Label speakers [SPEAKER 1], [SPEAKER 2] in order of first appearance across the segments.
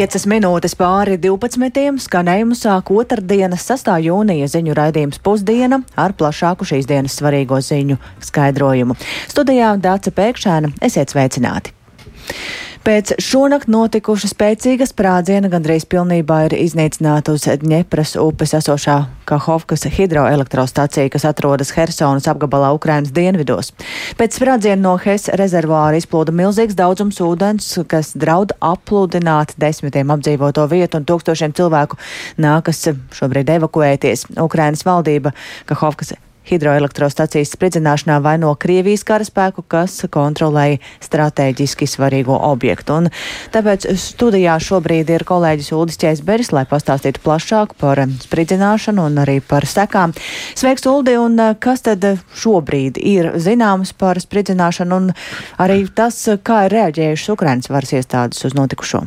[SPEAKER 1] Piecas minūtes pāri 12. skanējumu sāk otrdienas 6. jūnija ziņu raidījums pusdiena ar plašāku šīs dienas svarīgo ziņu skaidrojumu. Studijā Dāca Pēkšēna esiet sveicināti! Pēc šonakt notikuša spēcīga sprādziena gandrīz pilnībā ir iznīcināta uz Dņepras upes esošā Kahovkas hidroelektrostacija, kas atrodas Hersonas apgabalā Ukrainas dienvidos. Pēc sprādziena no Hes rezervāra izplūda milzīgs daudzums ūdens, kas draud apludināt desmitiem apdzīvoto vietu un tūkstošiem cilvēku nākas šobrīd evakuēties. Ukrainas valdība Kahovkas hidroelektrostacijas spridzināšanā vaino Krievijas karaspēku, kas kontrolēja strateģiski svarīgo objektu. Un tāpēc studijā šobrīd ir kolēģis Uldis Čēsberis, lai pastāstītu plašāk par spridzināšanu un arī par sekām. Sveiks, Uldi, un kas tad šobrīd ir zināms par spridzināšanu un arī tas, kā ir reaģējušas Ukrainas varas iestādes uz notikušo?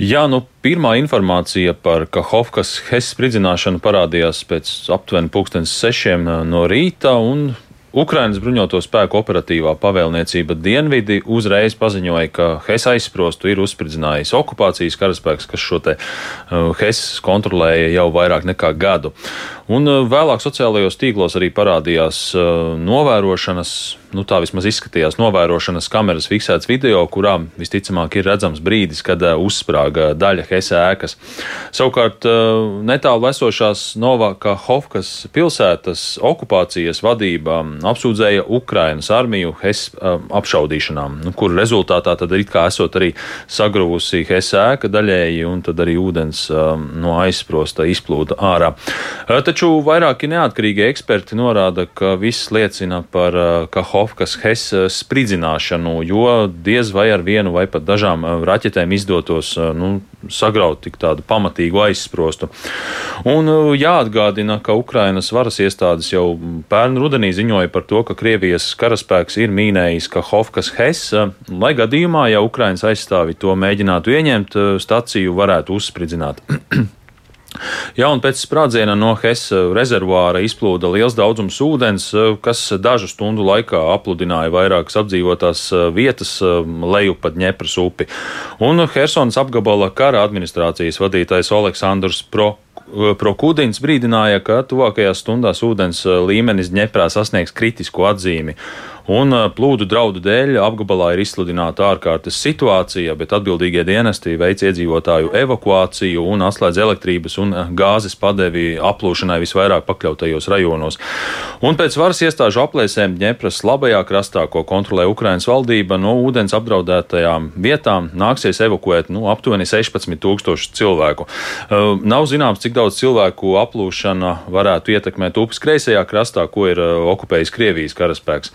[SPEAKER 2] Jā, nu, pirmā informācija par Kahovkas Hess spridzināšanu parādījās pēc aptuveni pulkstens sešiem no rīta, un Ukrainas bruņoto spēku operatīvā pavēlniecība Dienvidi uzreiz paziņoja, ka Hess aizsprostu ir uzspridzinājis okupācijas karaspēks, kas šo te uh, Hess kontrolēja jau vairāk nekā gadu. Un uh, vēlāk sociālajos tīklos arī parādījās novērošanas nu, tā vismaz izskatījās novērošanas kameras fiksēts video, kurā visticamāk ir redzams brīdis, kad uh, uzsprāga daļa Hesa ēkas. Savukārt uh, netālu esošās Novaka Hofkas pilsētas okupācijas vadība apsūdzēja Ukrainas armiju Hes uh, apšaudīšanām, nu, kur rezultātā tad it kā esot arī sagruvusi Hesa ēka daļēji un tad arī ūdens no aizsprosta izplūda ārā. Taču vairāki neatkarīgi eksperti norāda, ka viss liecina par Kahofkas Hofkas Hess eh, spridzināšanu, jo diez vai ar vienu vai pat dažām eh, raķetēm izdotos eh, nu, sagraut tik tādu pamatīgu aizsprostu. Un jāatgādina, ka Ukrainas varas iestādes jau pērn rudenī ziņoja par to, ka Krievijas karaspēks ir mīnējis Kahofkas Hess, lai gadījumā, ja Ukrainas aizstāvi to mēģinātu ieņemt, staciju varētu uzspridzināt. Jā, un pēc sprādziena no Hesa rezervāra izplūda liels daudzums ūdens, kas dažu stundu laikā apludināja vairākas apdzīvotās eh, vietas eh, leju pa Dņepras upi. Un Helsonas apgabala kara administrācijas vadītājs Aleksandrs Pro eh, Prokūdins brīdināja, ka tuvākajās stundās ūdens līmenis Dņeprā sasniegs kritisko atzīmi un plūdu draudu dēļ apgabalā ir izsludināta ārkārtas situācija, bet atbildīgie dienesti veic iedzīvotāju evakuāciju un atslēdz elektrības un gāzes padevi aplūšanai visvairāk pakļautajos rajonos. Un pēc varas iestāžu aplēsēm Dņepras labajā krastā, ko kontrolē Ukrainas valdība, no ūdens apdraudētajām vietām nāksies evakuēt nu, aptuveni 16 tūkstoši cilvēku. Nav zināms, cik daudz cilvēku aplūšana varētu ietekmēt upes kreisajā krastā, ko ir okupējis Krievijas karaspēks.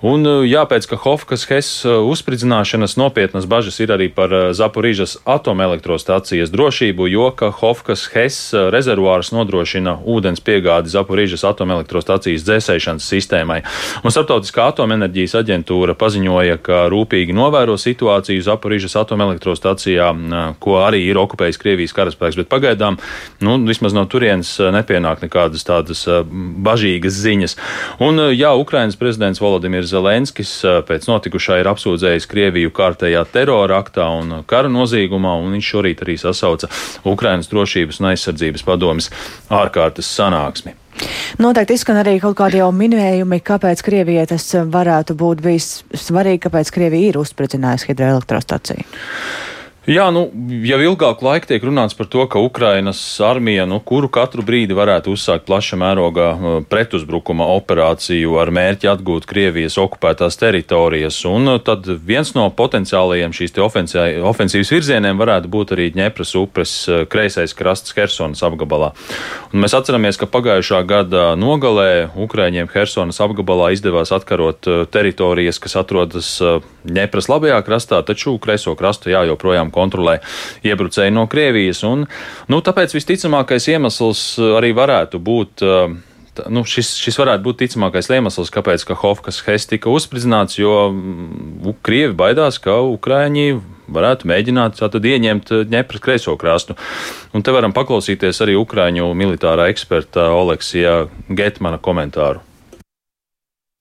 [SPEAKER 2] Un uh, jāpēc, ka Hofkas Hess uh, uzspridzināšanas nopietnas bažas ir arī par uh, Zaporīžas atomelektrostācijas drošību, jo ka Hofkas Hess rezervuārs nodrošina ūdens piegādi Zaporīžas atomelektrostācijas dzēsēšanas sistēmai. Un Startautiskā atomenerģijas aģentūra paziņoja, ka rūpīgi novēro situāciju Zaporīžas atomelektrostācijā, ko arī ir okupējis Krievijas karaspēks, bet pagaidām, nu, vismaz no turienes nepienāk nekādas tādas bažīgas ziņas. Un, jā, Ukrainas prezidents Volodimirs Zelenskis pēc notikušā ir apsūdzējis Krieviju kārtējā terora aktā un kara nozīgumā, un viņš šorīt arī sasauca Ukrainas drošības un aizsardzības padomis ārkārtas sanāksmi.
[SPEAKER 1] Noteikti izskan arī kaut kādi jau minējumi, kāpēc Krievijai tas varētu būt bijis svarīgi, kāpēc Krievija ir uzspridzinājusi hidroelektrostaciju.
[SPEAKER 2] Jā, nu, jau ilgāku laiku tiek runāts par to, ka Ukrainas armija, nu, kuru katru brīdi varētu uzsākt plaša mērogā uh, pretuzbrukuma operāciju ar mērķi atgūt Krievijas okupētās teritorijas. Un uh, tad viens no potenciālajiem šīs ofensīvas virzieniem varētu būt arī Dņepras upes uh, kreisais krasts Hersonas apgabalā. Un mēs atceramies, ka pagājušā gada nogalē Ukraiņiem Hersonas apgabalā izdevās atkarot teritorijas, kas atrodas Dņepras labajā krastā, taču kreiso krastu jā, joprojām kontrolē iebrucēji no Krievijas. Un, nu, tāpēc visticamākais iemesls uh, arī varētu būt. Uh, nu, šis, šis varētu būt ticamākais iemesls, kāpēc ka Hofkas Hess tika uzspridzināts, jo mm, Krievi baidās, ka Ukraiņi varētu mēģināt tātad ieņemt ņepras kreiso krastu. Un te varam paklausīties arī Ukraiņu militārā eksperta Oleksija Getmana komentāru.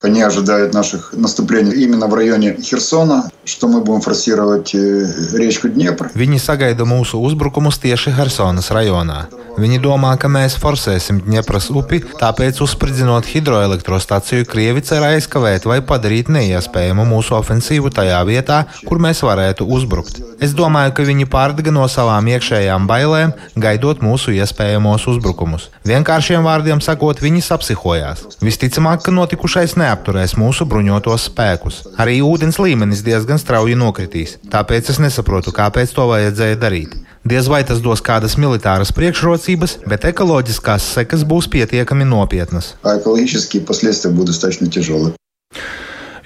[SPEAKER 3] Они ожидают наших наступлений именно в районе Херсона, что мы будем форсировать э, речку Днепр.
[SPEAKER 4] Viņi sagaida mūsu uzbrukumus tieši Helsonas rajonā. Viņi domā, ka mēs forsēsim Dņepras upi, tāpēc uzspridzinot hidroelektrostaciju, Krievi cer aizkavēt vai padarīt neiespējamu mūsu ofensīvu tajā vietā, kur mēs varētu uzbrukt. Es domāju, ka viņi pārdega no savām iekšējām bailēm, gaidot mūsu iespējamos uzbrukumus. Vienkāršiem vārdiem sakot, viņi sapsihojās. Visticamāk, ka notikušais neapturēs mūsu bruņotos spēkus. Arī ūdens līmenis diezgan strauji nokritīs, tāpēc es nesaprotu, kāpēc to vajadzēja darīt. Diez vai tas dos kādas militāras priekšrocības, bet ekoloģiskās sekas būs pietiekami nopietnas.
[SPEAKER 3] Ekoloģiskie последствия будут достаточно тяжелые.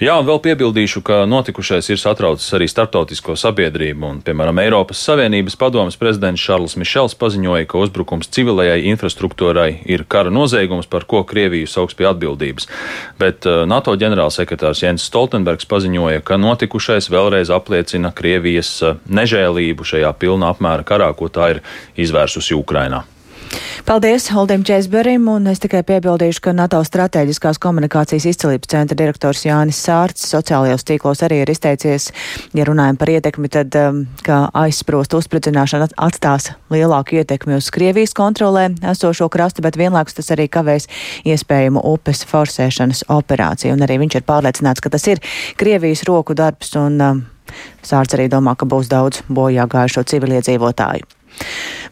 [SPEAKER 2] Jā, un vēl piebildīšu, ka notikušais ir satraucis arī starptautisko sabiedrību. Un, piemēram, Eiropas Savienības padomas prezidents Šarls Mišels paziņoja, ka uzbrukums civilējai infrastruktūrai ir kara noziegums, par ko Krieviju sauks pie atbildības. Bet uh, NATO ģenerālsekretārs Jens Stoltenbergs paziņoja, ka notikušais vēlreiz apliecina Krievijas uh, nežēlību šajā pilna apmēra karā, ko tā ir izvērsusi Ukrainā.
[SPEAKER 1] Paldies Holdim Čēsberim, un es tikai piebildīšu, ka NATO strateģiskās komunikācijas izcelības centra direktors Jānis Sārts sociālajos tīklos arī ir izteicies, ja runājam par ietekmi, tad, um, ka aizsprost uzspridzināšana atstās lielāku ietekmi uz Krievijas kontrolē esošo krastu, bet vienlaikus tas arī kavēs iespējamu upes forsēšanas operāciju, un arī viņš ir pārliecināts, ka tas ir Krievijas roku darbs, un um, Sārts arī domā, ka būs daudz bojā gājušo civiliedzīvotāju.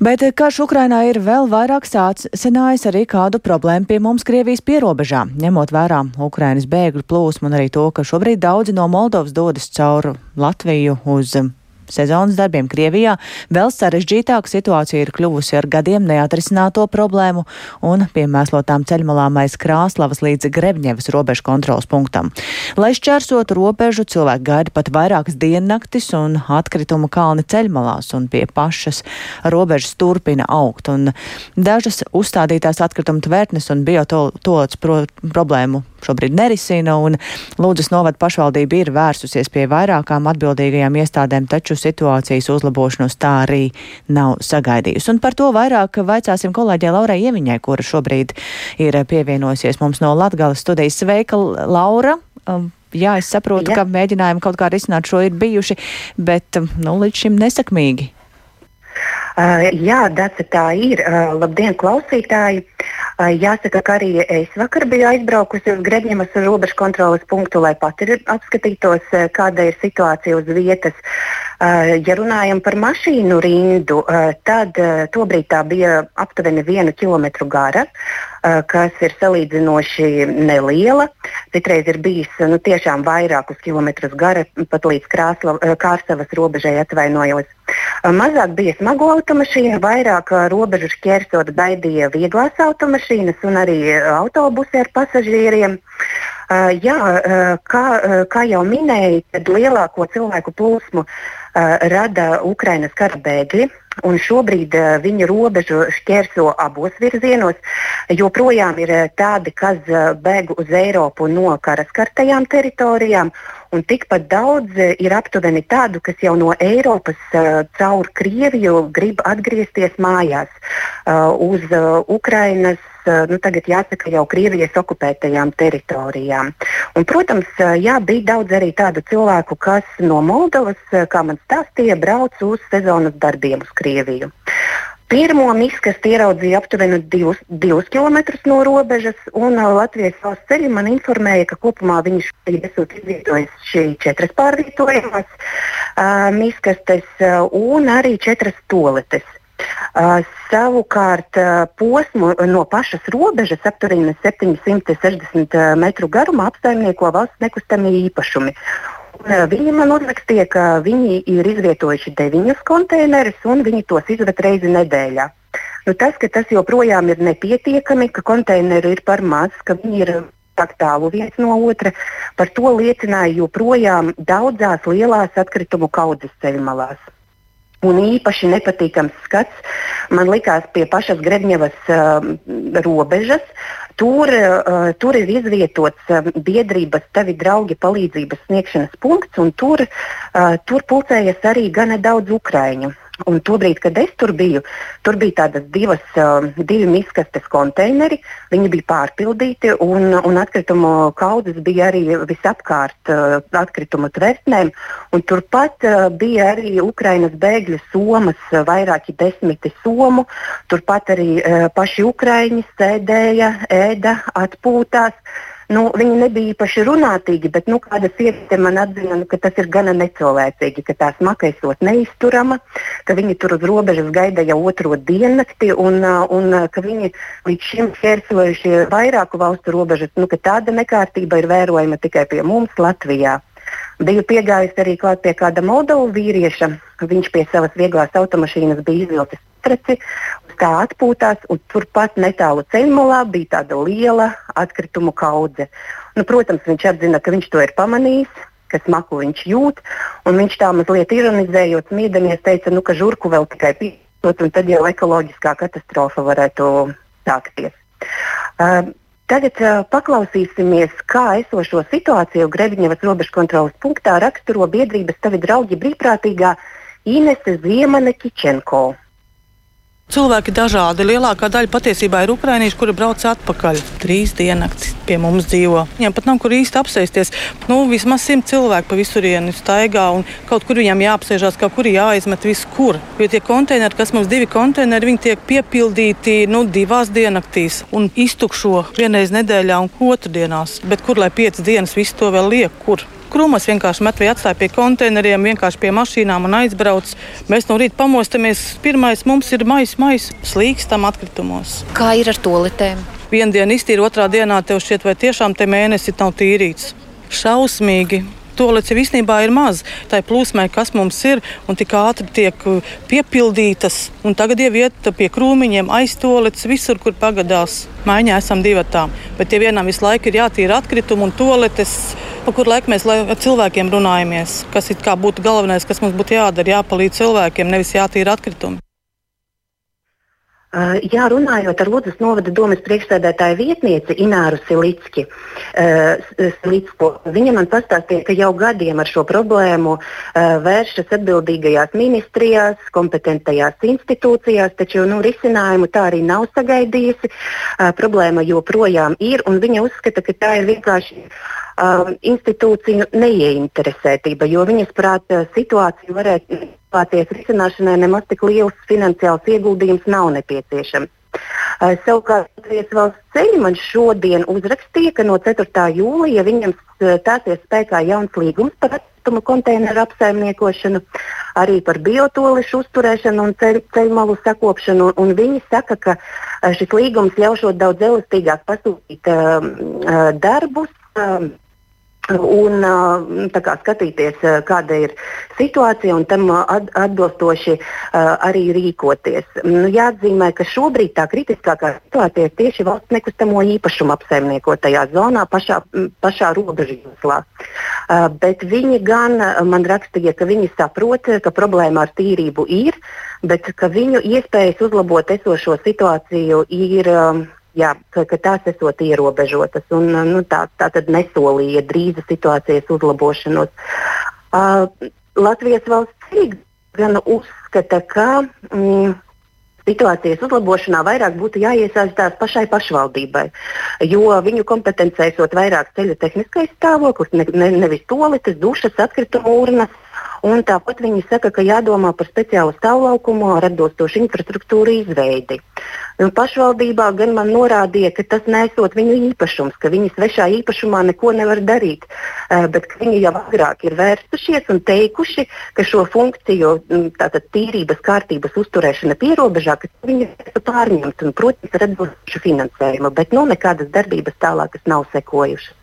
[SPEAKER 1] Bet karš Ukrainā ir vēl vairāk sācinājis arī kādu problēmu pie mums Krievijas pierobežā, ņemot vērā Ukrainas bēgļu plūsmu un arī to, ka šobrīd daudzi no Moldovas dodas caur Latviju uz sezonas darbiem Krievijā, vēl sarežģītāka situācija ir kļuvusi ar gadiem neatrisināto problēmu un piemēslotām ceļmalām aiz Krāslavas līdz Grebņevas robežu kontrolas punktam. Lai šķērsotu robežu, cilvēki gaida pat vairākas diennaktis un atkritumu kalni ceļmalās un pie pašas robežas turpina augt. Un dažas uzstādītās atkritumu tvērtnes un biotolots pro problēmu šobrīd nerisina, un Lūdzes novada pašvaldība ir vērsusies pie vairākām atbildīgajām iestādēm, taču situācijas uzlabošanos tā arī nav sagaidījusi. Un par to vairāk vaicāsim kolēģē Laurai Ieviņai, kura šobrīd ir pievienojusies mums no Latgales studijas. Sveika, Laura! Um, jā, es saprotu, Jā. ka mēģinājumi kaut kā risināt šo ir bijuši, bet um, nu, līdz šim nesakmīgi.
[SPEAKER 5] Uh, jā, Dārsa, tā ir. Uh, labdien, klausītāji! Jāsaka, ka arī es vakar biju aizbraukusi uz Gredņemas robežu kontrolas punktu, lai pati apskatītos, kāda ir situācija uz vietas. Ja runājam par mašīnu rindu, tad tobrīd tā bija aptuveni vienu kilometru gara, kas ir salīdzinoši neliela. Citreiz ir bijis nu, tiešām vairākus kilometrus gara, pat līdz Krāslavas robežai atvainojos. Mazāk bija smago automašīnu, vairāk robežu šķērsot gaidīja vieglās automašīnas un arī autobusi ar pasažieriem. Jā, kā, kā jau minēju, tad lielāko cilvēku plūsmu Uh, rada Ukrainas kara bēgļi. Un šobrīd uh, viņa robežu šķērso abos virzienos. Joprojām ir uh, tādi, kas uh, bēg uz Eiropu no karaskartajām teritorijām, un tikpat daudz uh, ir aptuveni tādu, kas jau no Eiropas uh, caur Krieviju grib atgriezties mājās uh, uz Ukrainas Eh, nu, tagad jāsaka jau Krievijas okupētajām teritorijām. Un, protams, eh, jā, bija daudz arī tādu cilvēku, kas no Moldovas, eh, kā man stāstīja, brauc uz sezonas darbiem uz Krieviju. Pirmo miskastu ieraudzīja aptuveni divus, divus kilometrus no robežas, un Latvijas valsts ceļi man informēja, ka kopumā viņš esot izvietojis šī četras pārvietojamas uh, miskastes uh, un arī četras toaletes. Uh, savukārt uh, posmu no pašas robežas aptuveni 760 metru garumā apsaimnieko valsts nekustamie īpašumi. Uh, viņi man uzrakstīja, ka viņi ir izvietojuši deviņus konteinerus un viņi tos izved reizi nedēļā. Nu, tas, ka tas joprojām ir nepietiekami, ka konteineru ir par maz, ka viņi ir tak tālu viens no otra, par to liecināja joprojām daudzās lielās atkritumu kaudzes ceļmalās. Un īpaši nepatīkams skats man likās pie pašas Grebņevas uh, robežas. Tur, uh, tur ir izvietots uh, biedrības Tavi draugi palīdzības sniegšanas punkts, un tur, uh, tur pulcējas arī gana daudz ukraiņu. Un tobrīd, kad es tur biju, tur bija tādas divas, uh, divi miskastes konteineri. Viņi bija pārpildīti, un, un atkritumu kaudzes bija arī visapkārt uh, atkritumu tvertnēm. Turpat uh, bija arī Ukrainas bēgļu somas, uh, vairāki desmiti somu. Turpat arī uh, paši ukraiņi sēdēja, ēda, atpūtās. Nu, viņi nebija īpaši runātīgi, bet nu, kāda sieviete man atzina, nu, ka tas ir gana necilvēcīgi, ka tā smaka esot neizturama, ka viņi tur uz robežas gaida jau otro diennakti un, un ka viņi līdz šim šķērsojuši vairāku valstu robežas, nu, ka tāda nekārtība ir vērojama tikai pie mums Latvijā. Biju piegājis arī klāt pie kāda Moldovu vīrieša. Viņš pie savas vieglās automašīnas bija izvilcis streci, tā atpūtās, un turpat netālu ceļmalā bija tāda liela atkritumu kaudze. Nu, protams, viņš atzina, ka viņš to ir pamanījis, ka smaku viņš jūt, un viņš tā mazliet ironizējot, smiedamies, teica, nu, ka žurku vēl tikai pieņemot, un tad jau ekoloģiskā katastrofa varētu sākties. Uh, Tagad uh, paklausīsimies, kā esošo situāciju Greviņevas robežu kontrolas punktā raksturo biedrības tavi draugi brīvprātīgā Inese Ziemane Kičenko.
[SPEAKER 6] Cilvēki dažādi. Lielākā daļa patiesībā ir ukrāņieši, kuri brauc atpakaļ. Trīs diennaktis pie mums dzīvo. Viņiem pat nav kur īsti apsēsties. Nu, vismaz simt cilvēku pa visurieni staigā un kaut kur viņam jāapsēžās, kaut kur jāizmet viskur. Jo tie konteineri, kas mums divi konteineri, viņi tiek piepildīti nu, divās diennaktīs un iztukšo vienreiz nedēļā un otrdienās. Bet kur lai piecas dienas visu to vēl liek? Kur? Krūmas vienkārši met vai atstāja pie konteineriem, vienkārši pie mašīnām un aizbrauc. Mēs no rīta pamostamies. Pirmais mums ir maisa, maisa slīkstam atkritumos.
[SPEAKER 7] Kā ir ar toaletēm?
[SPEAKER 6] Vienu dienu iztīri, otrā dienā tev šķiet, vai tiešām te mēnesis nav tīrīts. Šausmīgi. Tolets jau īstenībā ir maz. Tā ir plūsmai, kas mums ir, un tik ātri tiek uh, piepildītas. Un tagad jau iet pie krūmiņiem, aiztolets, visur, kur pagadās. Maiņā esam divi tām. Bet ja vienam visu laiku ir jātīra atkritumi un toletes, pa kur laiku mēs ar cilvēkiem runājamies, kas būtu galvenais, kas mums būtu jādara, jāpalīdz cilvēkiem, nevis jātīra atkritumi.
[SPEAKER 5] Uh, jā, runājot ar Lūdzes novada domas priekšsēdētāju vietnieci Ināru Silicki, uh, Silicko, viņa man pastāstīja, ka jau gadiem ar šo problēmu uh, vēršas atbildīgajās ministrijās, kompetentajās institūcijās, taču nu, risinājumu tā arī nav sagaidījusi. Problēma joprojām ir, un viņa uzskata, ka tā ir vienkārši institūciju neieinteresētība, jo viņas prāt situāciju varētu situācijas risināšanai nemaz tik liels finansiāls ieguldījums nav nepieciešams. Uh, savukārt Latvijas valsts ceļi man šodien uzrakstīja, ka no 4. jūlija viņam stāsies spēkā jauns līgums par atkritumu konteineru apsaimniekošanu, arī par biotolešu uzturēšanu un ceļ, ceļmalu sakopšanu. Un viņi saka, ka šis līgums ļaušot daudz elastīgāk pasūtīt uh, uh, darbus. Uh, un kā, skatīties, kāda ir situācija un tam atbilstoši arī rīkoties. Nu, jāatzīmē, ka šobrīd tā kritiskākā situācija ir tieši valsts nekustamo īpašumu apsaimniekotajā zonā, pašā, pašā robežjoslā. Bet viņi gan man rakstīja, ka viņi saprot, ka problēma ar tīrību ir, bet ka viņu iespējas uzlabot esošo situāciju ir jā, ka, ka tās esot ierobežotas un nu, tā, tā tad nesolīja drīza situācijas uzlabošanos. Uh, Latvijas valsts cīņa gan uzskata, ka mm, situācijas uzlabošanā vairāk būtu jāiesaistās pašai pašvaldībai, jo viņu kompetencē esot vairāk ceļu tehniskais stāvoklis, ne, ne, nevis tolites, dušas, atkrituma urnas Un tāpat viņi saka, ka jādomā par speciālu stāvlaukumu ar atbilstošu infrastruktūru izveidi. Un pašvaldībā gan man norādīja, ka tas nesot viņu īpašums, ka viņi svešā īpašumā neko nevar darīt, uh, bet viņi jau agrāk ir vērstušies un teikuši, ka šo funkciju, tātad tīrības kārtības uzturēšana pierobežā, ka viņi ir pārņemti un, protams, ar atbilstošu finansējumu, bet nu, nekādas darbības tālākas nav sekojušas.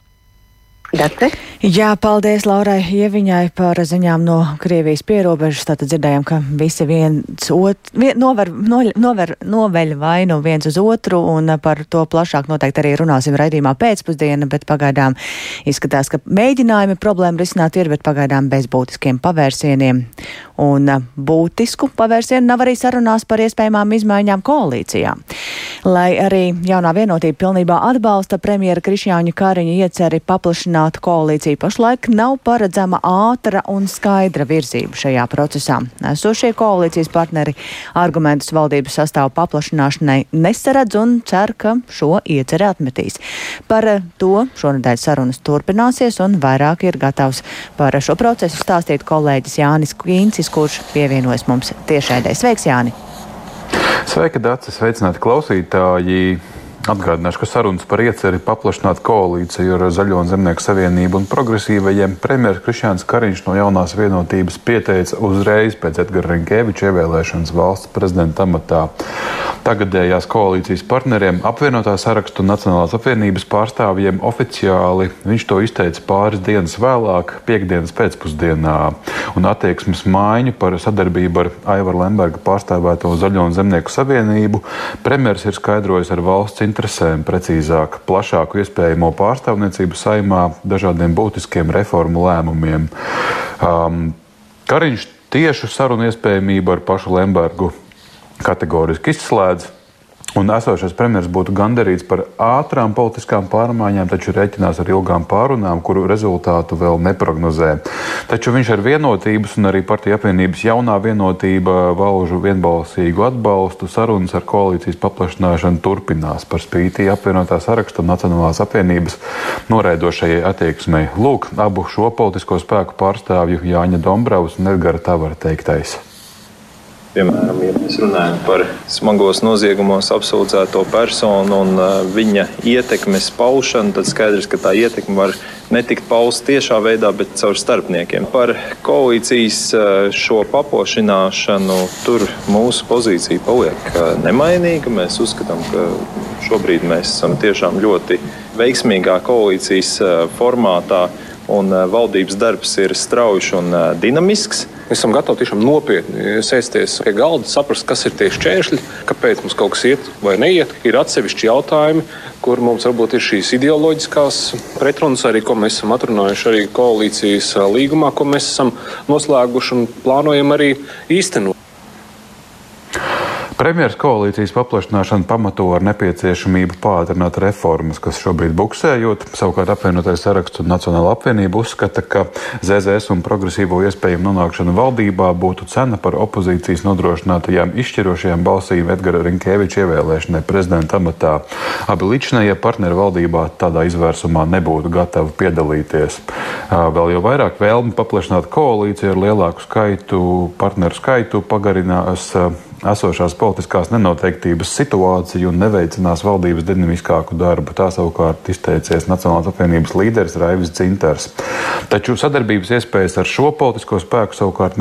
[SPEAKER 1] Dace? Jā, paldies Laurai Ieviņai par ziņām no Krievijas pierobežas. Tātad dzirdējām, ka visi viens ot, vien, nover, no, nover, noveļ vainu viens uz otru, un par to plašāk noteikti arī runāsim raidījumā pēcpusdiena, bet pagaidām izskatās, ka mēģinājumi problēmu risināt ir, bet pagaidām bez būtiskiem pavērsieniem. Un būtisku pavērsienu nav arī sarunās par iespējamām izmaiņām koalīcijā. Lai arī jaunā vienotība pilnībā atbalsta premjera Krišjāņa Kariņa ieceri paplašināt koalīciju, pašlaik nav paredzama ātra un skaidra virzība šajā procesā. Esošie koalīcijas partneri argumentus valdības sastāvu paplašināšanai nesaredz un cer, ka šo ieceri atmetīs. Par to šonadēļ sarunas turpināsies un vairāk ir gatavs par šo procesu stāstīt kolēģis Jānis Kīncis, kurš pievienojas mums tiešraidē. Sveiks, Jāni!
[SPEAKER 7] Sveiki, Dārcis! Sveicināti klausītāji! Atgādināšu, ka sarunas par ieceri paplašināt koalīciju ar Zaļo un Zemnieku savienību un progresīvajiem premjeras Krišjāns Kariņš no jaunās vienotības pieteica uzreiz pēc Edgara Rinkēviča ievēlēšanas valsts prezidenta amatā. Tagadējās koalīcijas partneriem, apvienotā sarakstu un Nacionālās apvienības pārstāvjiem oficiāli viņš to izteica pāris dienas vēlāk, piekdienas pēcpusdienā, un attieksmes maiņu par sadarbību ar Aivaru Lemberga pārstāvēto Zaļo un Zemnieku savienību premjeras ir skaidrojis ar valsts interesēm, precīzāk, plašāku iespējamo pārstāvniecību saimā dažādiem būtiskiem reformu lēmumiem. Um, Kariņš tiešu sarunu iespējamību ar pašu Lembergu kategoriski izslēdz. Un esošais premjerministrs būtu gandarīts par ātrām politiskām pārmaiņām, taču rēķinās ar ilgām pārunām, kuru rezultātu vēl neprognozē. Taču viņš ar vienotības un arī partiju apvienības jaunā vienotība valžu vienbalsīgu atbalstu sarunas ar koalīcijas paplašināšanu turpinās par spīti apvienotā saraksta un Nacionālās apvienības noraidošajai attieksmei. Lūk, abu šo politisko spēku pārstāvju Jāņa Dombravs un Edgara Tavara teiktais.
[SPEAKER 8] Piemēram, ja mēs runājam par smagos noziegumos apsūdzēto personu un uh, viņa ietekmes paušanu, tad skaidrs, ka tā ietekme var netikt pausta tiešā veidā, bet caur starpniekiem. Par koalīcijas uh, šo paplašināšanu tur mūsu pozīcija paliek uh, nemainīga. Mēs uzskatām, ka šobrīd mēs esam tiešām ļoti veiksmīgā koalīcijas formātā un valdības darbs ir strauji un dinamisks.
[SPEAKER 9] Mēs esam gatavi tiešām nopietni sēsties pie galda, saprast, kas ir tie šķēršļi, kāpēc mums kaut kas iet vai neiet. Ir atsevišķi jautājumi, kur mums varbūt ir šīs ideoloģiskās pretrunas, arī ko mēs esam atrunājuši arī koalīcijas līgumā, ko mēs esam noslēguši un plānojam arī īstenot.
[SPEAKER 7] Premjeras koalīcijas paplašināšanu pamato ar nepieciešamību pātrināt reformas, kas šobrīd buksējot. Savukārt apvienotais saraksts un Nacionāla apvienība uzskata, ka ZZS un progresīvo iespējamu nonākšana valdībā būtu cena par opozīcijas nodrošinātajām izšķirošajām balsīm Edgara Rinkēviča ievēlēšanai prezidenta amatā. Abi līdzinējie partneri valdībā tādā izvērsumā nebūtu gatavi piedalīties. Vēl jau vairāk vēlmi paplašināt koalīciju ar lielāku skaitu, partneru skaitu pagarinās esošās politiskās nenoteiktības situāciju un neveicinās valdības dinamiskāku darbu. Tā savukārt izteicies Nacionālās apvienības līderis Raivis Dzinters. Taču sadarbības iespējas ar šo politisko spēku savukārt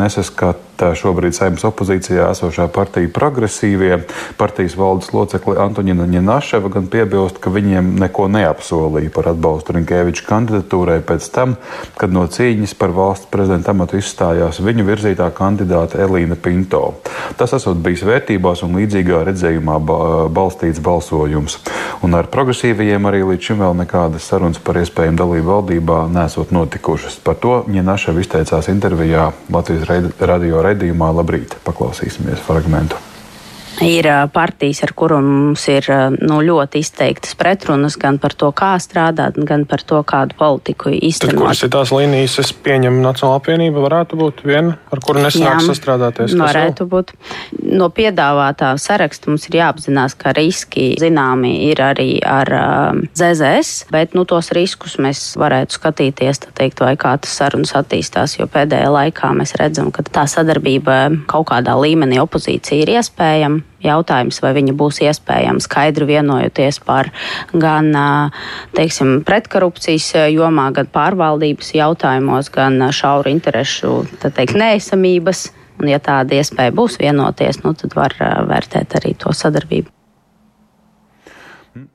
[SPEAKER 7] nesaskata šobrīd saimnes opozīcijā esošā partija progresīvie. Partijas valdes locekli Antoņina Ņenaševa gan piebilst, ka viņiem neko neapsolīja par atbalstu Rinkēviča kandidatūrai pēc tam, kad no cīņas par valsts prezidenta amatu izstājās viņu virzītā kandidāte Elīna Pinto. Tas esot bijis vērtībās un līdzīgā redzējumā balstīts balsojums. Un ar progresīvajiem arī līdz šim vēl nekādas sarunas par iespējamu dalību valdībā nesot notikušas. Par to Ņenašev izteicās intervijā Latvijas radio redījumā. Labrīt! Paklausīsimies fragmentu
[SPEAKER 10] ir partijas, ar kurām mums ir nu, ļoti izteiktas pretrunas gan par to, kā strādāt, gan par to, kādu politiku īstenot.
[SPEAKER 9] Tad, kuras ir tās līnijas, es pieņemu Nacionālā apvienība, varētu būt viena, ar kuru nesāk sastrādāties?
[SPEAKER 10] Varētu būt. No piedāvātā saraksta mums ir jāapzinās, ka riski zināmi ir arī ar um, ZZS, bet nu, tos riskus mēs varētu skatīties, teikt, vai kā tas sarunas attīstās, jo pēdējā laikā mēs redzam, ka tā sadarbība kaut kādā līmenī opozīcija ir iespējama jautājums, vai viņa būs iespējama skaidri vienojoties par gan teiksim, pretkorupcijas jomā, gan pārvaldības jautājumos, gan šauru interešu teikt, neesamības. Un, ja tāda iespēja būs vienoties, nu, tad var vērtēt arī to sadarbību.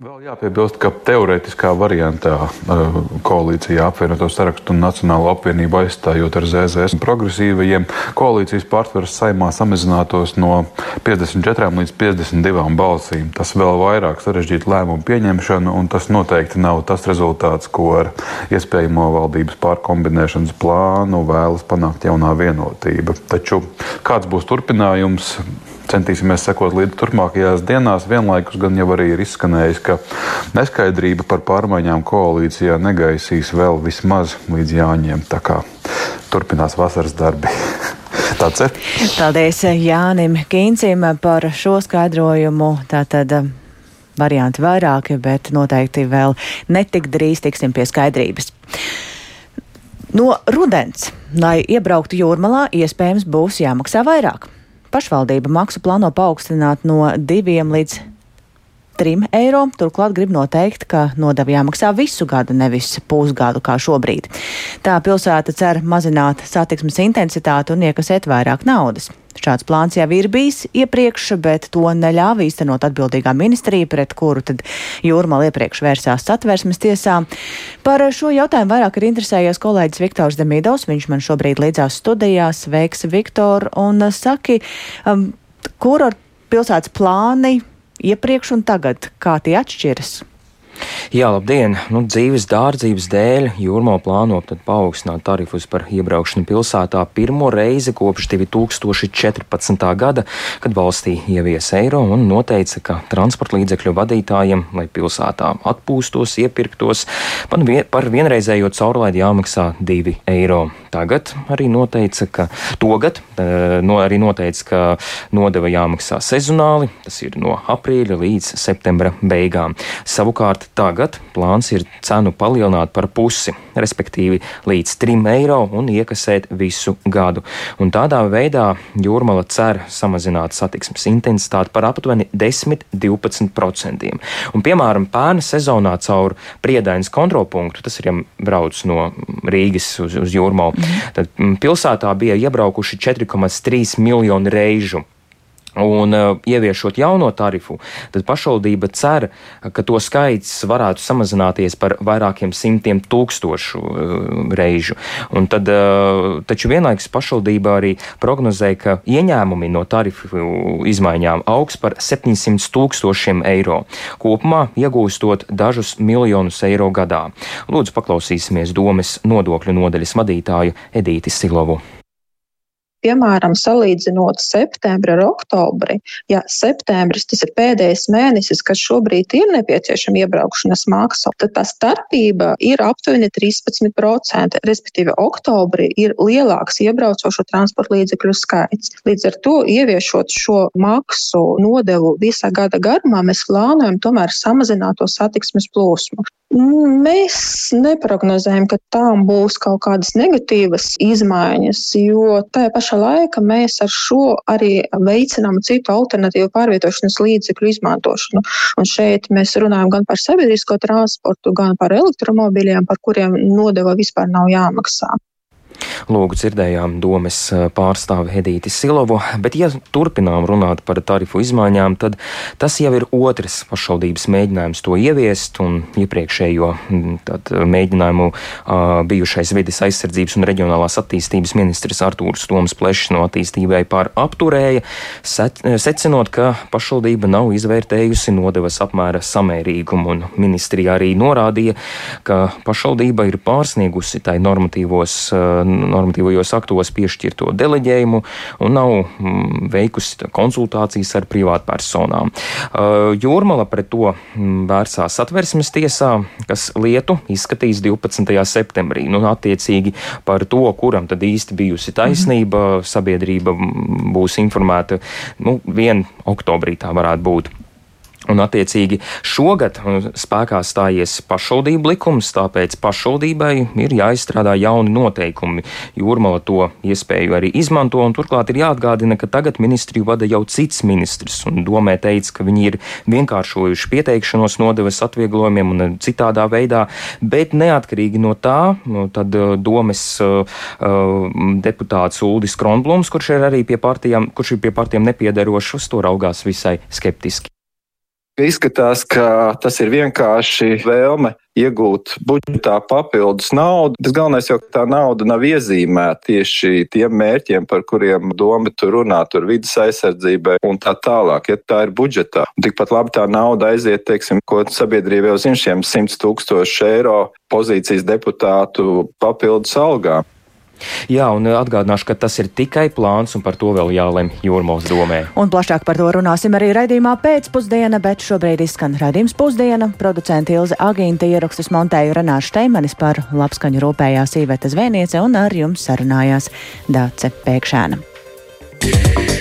[SPEAKER 7] Vēl jāpiebilst, ka teorētiskā variantā uh, koalīcijā apvienoto sarakstu un Nacionālo apvienību aizstājot ar ZZS progresīvajiem, koalīcijas pārtvers saimā samazinātos no 54 līdz 52 balsīm. Tas vēl vairāk sarežģītu lēmumu pieņemšanu, un tas noteikti nav tas rezultāts, ko ar iespējamo valdības pārkombinēšanas plānu vēlas panākt jaunā vienotība. Taču kāds būs turpinājums? Centīsimies sekot līdzi turpmākajās dienās. Vienlaikus gan jau arī ir izskanējis, ka neskaidrība par pārmaiņām koalīcijā negaisīs vēl vismaz līdz Jāņiem. Tā kā turpinās vasaras darbi. Tāds ir.
[SPEAKER 1] Paldies Jānim Kīncim par šo skaidrojumu. Tātad um, varianti vairāki, bet noteikti vēl netik drīz tiksim pie skaidrības. No rudens, lai iebrauktu jūrmalā, iespējams būs jāmaksā vairāk. Pašvaldība maksu plāno paaugstināt no 2 līdz 3 eiro. Turklāt grib noteikt, ka nodevi jāmaksā visu gadu, nevis pusgadu kā šobrīd. Tā pilsēta cer mazināt satiksmes intensitāti un iekasēt vairāk naudas. Šāds plāns jau ir bijis iepriekš, bet to neļāva īstenot atbildīgā ministrija, pret kuru tad Jūrmala iepriekš vērsās satversmes tiesā. Par šo jautājumu vairāk ir interesējies kolēģis Viktors Demidovs. Viņš man šobrīd līdzās studijās. Sveiks, Viktor! Un saki, um, kur ar pilsētas plāni iepriekš un tagad, kā tie atšķiras?
[SPEAKER 11] Jā, labdien! Nu, dzīves dārdzības dēļ Jūrmā plāno paaugstināt tarifus par iebraukšanu pilsētā pirmo reizi kopš 2014. gada, kad valstī ievies eiro un noteica, ka transporta līdzekļu vadītājiem, lai pilsētā atpūstos, iepirktos, par vienreizējo caurlaidi jāmaksā 2 eiro. Tagad arī noteica, ka tagad eh, no, arī noteica, ka nodeva jāmaksā sezonāli, tas ir no aprīļa līdz septembra beigām. Savukārt tagad plāns ir cenu palielināt par pusi, respektīvi līdz 3 eiro un iekasēt visu gadu. Un tādā veidā Jūrmala cer samazināt satiksmes intensitāti par aptuveni 10-12%. Un, piemēram, pērna sezonā caur Priedainas kontrolpunktu, tas ir, ja brauc no Rīgas uz, uz Jūrmalu, Tad mm, pilsētā bija iebraukuši 4,3 miljoni reižu. Un uh, ieviešot jauno tarifu, tad pašvaldība cer, ka to skaits varētu samazināties par vairākiem simtiem tūkstošu uh, reižu. Un tad, uh, taču vienlaikus pašvaldība arī prognozē, ka ieņēmumi no tarifu izmaiņām augs par 700 tūkstošiem eiro, kopumā iegūstot dažus miljonus eiro gadā. Lūdzu, paklausīsimies domas nodokļu nodaļas vadītāju Edīti Silovu
[SPEAKER 12] piemēram, salīdzinot septembri ar oktobri, ja septembris tas ir pēdējais mēnesis, kad šobrīd ir nepieciešama iebraukšanas maksa, tad tā starpība ir aptuveni 13%. Respektīvi, oktobrī ir lielāks iebraucošo transporta līdzekļu skaits. Līdz ar to, ieviešot šo maksu nodevu visā gada garumā, mēs plānojam tomēr samazināt to satiksmes plūsmu. Mēs neprognozējam, ka tām būs kaut kādas negatīvas izmaiņas, jo tajā pašā laikā mēs ar šo arī veicinām citu alternatīvu pārvietošanas līdzekļu izmantošanu. Un šeit mēs runājam gan par sabiedrisko transportu, gan par elektromobīļiem, par kuriem nodeva vispār nav jāmaksā.
[SPEAKER 11] Lūgu dzirdējām domes pārstāvi Hedīti Silovu, bet ja turpinām runāt par tarifu izmaiņām, tad tas jau ir otrs pašvaldības mēģinājums to ieviest, un iepriekšējo tad, mēģinājumu uh, bijušais vides aizsardzības un reģionālās attīstības ministrs Artūrs Toms Plešs no attīstībai pār apturēja, secinot, ka pašvaldība nav izvērtējusi nodevas apmēra samērīgumu, un ministrija arī norādīja, ka pašvaldība ir pārsniegusi tai normatīvos normatīvajos aktos piešķirto deleģējumu un nav mm, veikusi konsultācijas ar privātpersonām. Uh, Jūrmala pret to mm, vērsās atversmes tiesā, kas lietu izskatīs 12. septembrī. Nu, attiecīgi par to, kuram tad īsti bijusi taisnība, sabiedrība mm, būs informēta nu, 1. oktobrī tā varētu būt. Un, attiecīgi, šogad spēkā stājies pašvaldību likums, tāpēc pašvaldībai ir jāizstrādā jauni noteikumi. Jūrmala to iespēju arī izmanto, un turklāt ir jāatgādina, ka tagad ministriju vada jau cits ministrs. Domē teica, ka viņi ir vienkāršojuši pieteikšanos nodevas atvieglojumiem un citādā veidā, bet neatkarīgi no tā, nu, tad uh, domes uh, uh, deputāts Uldis Kronblums, kurš ir arī pie partijām, kurš ir pie partijām nepiedarošs, uz to raugās visai skeptiski.
[SPEAKER 13] Izskatās, ka tas ir vienkārši vēlme iegūt budžetā papildus naudu. Tas galvenais jau, ka tā nauda nav iezīmēta tieši tiem mērķiem, par kuriem doma tur runā, tur vidas aizsardzībai un tā tālāk, ja tā ir budžetā. Un tikpat labi tā nauda aiziet, teiksim, ko sabiedrība jau zina šiem 100 tūkstošu eiro pozīcijas deputātu papildus algām.
[SPEAKER 11] Jā, un atgādināšu, ka tas ir tikai plāns, un par to vēl jālemj Jūrmos domē.
[SPEAKER 1] Un plašāk par to runāsim arī raidījumā pēcpusdiena, bet šobrīd izskan raidījums pusdiena. Producenti Ilze Agīnta ierakstus montēju Renāšu Steimanis par labskaņu rūpējās Īveta Zvēniece un ar jums sarunājās Dāce Pēkšēna. Yeah.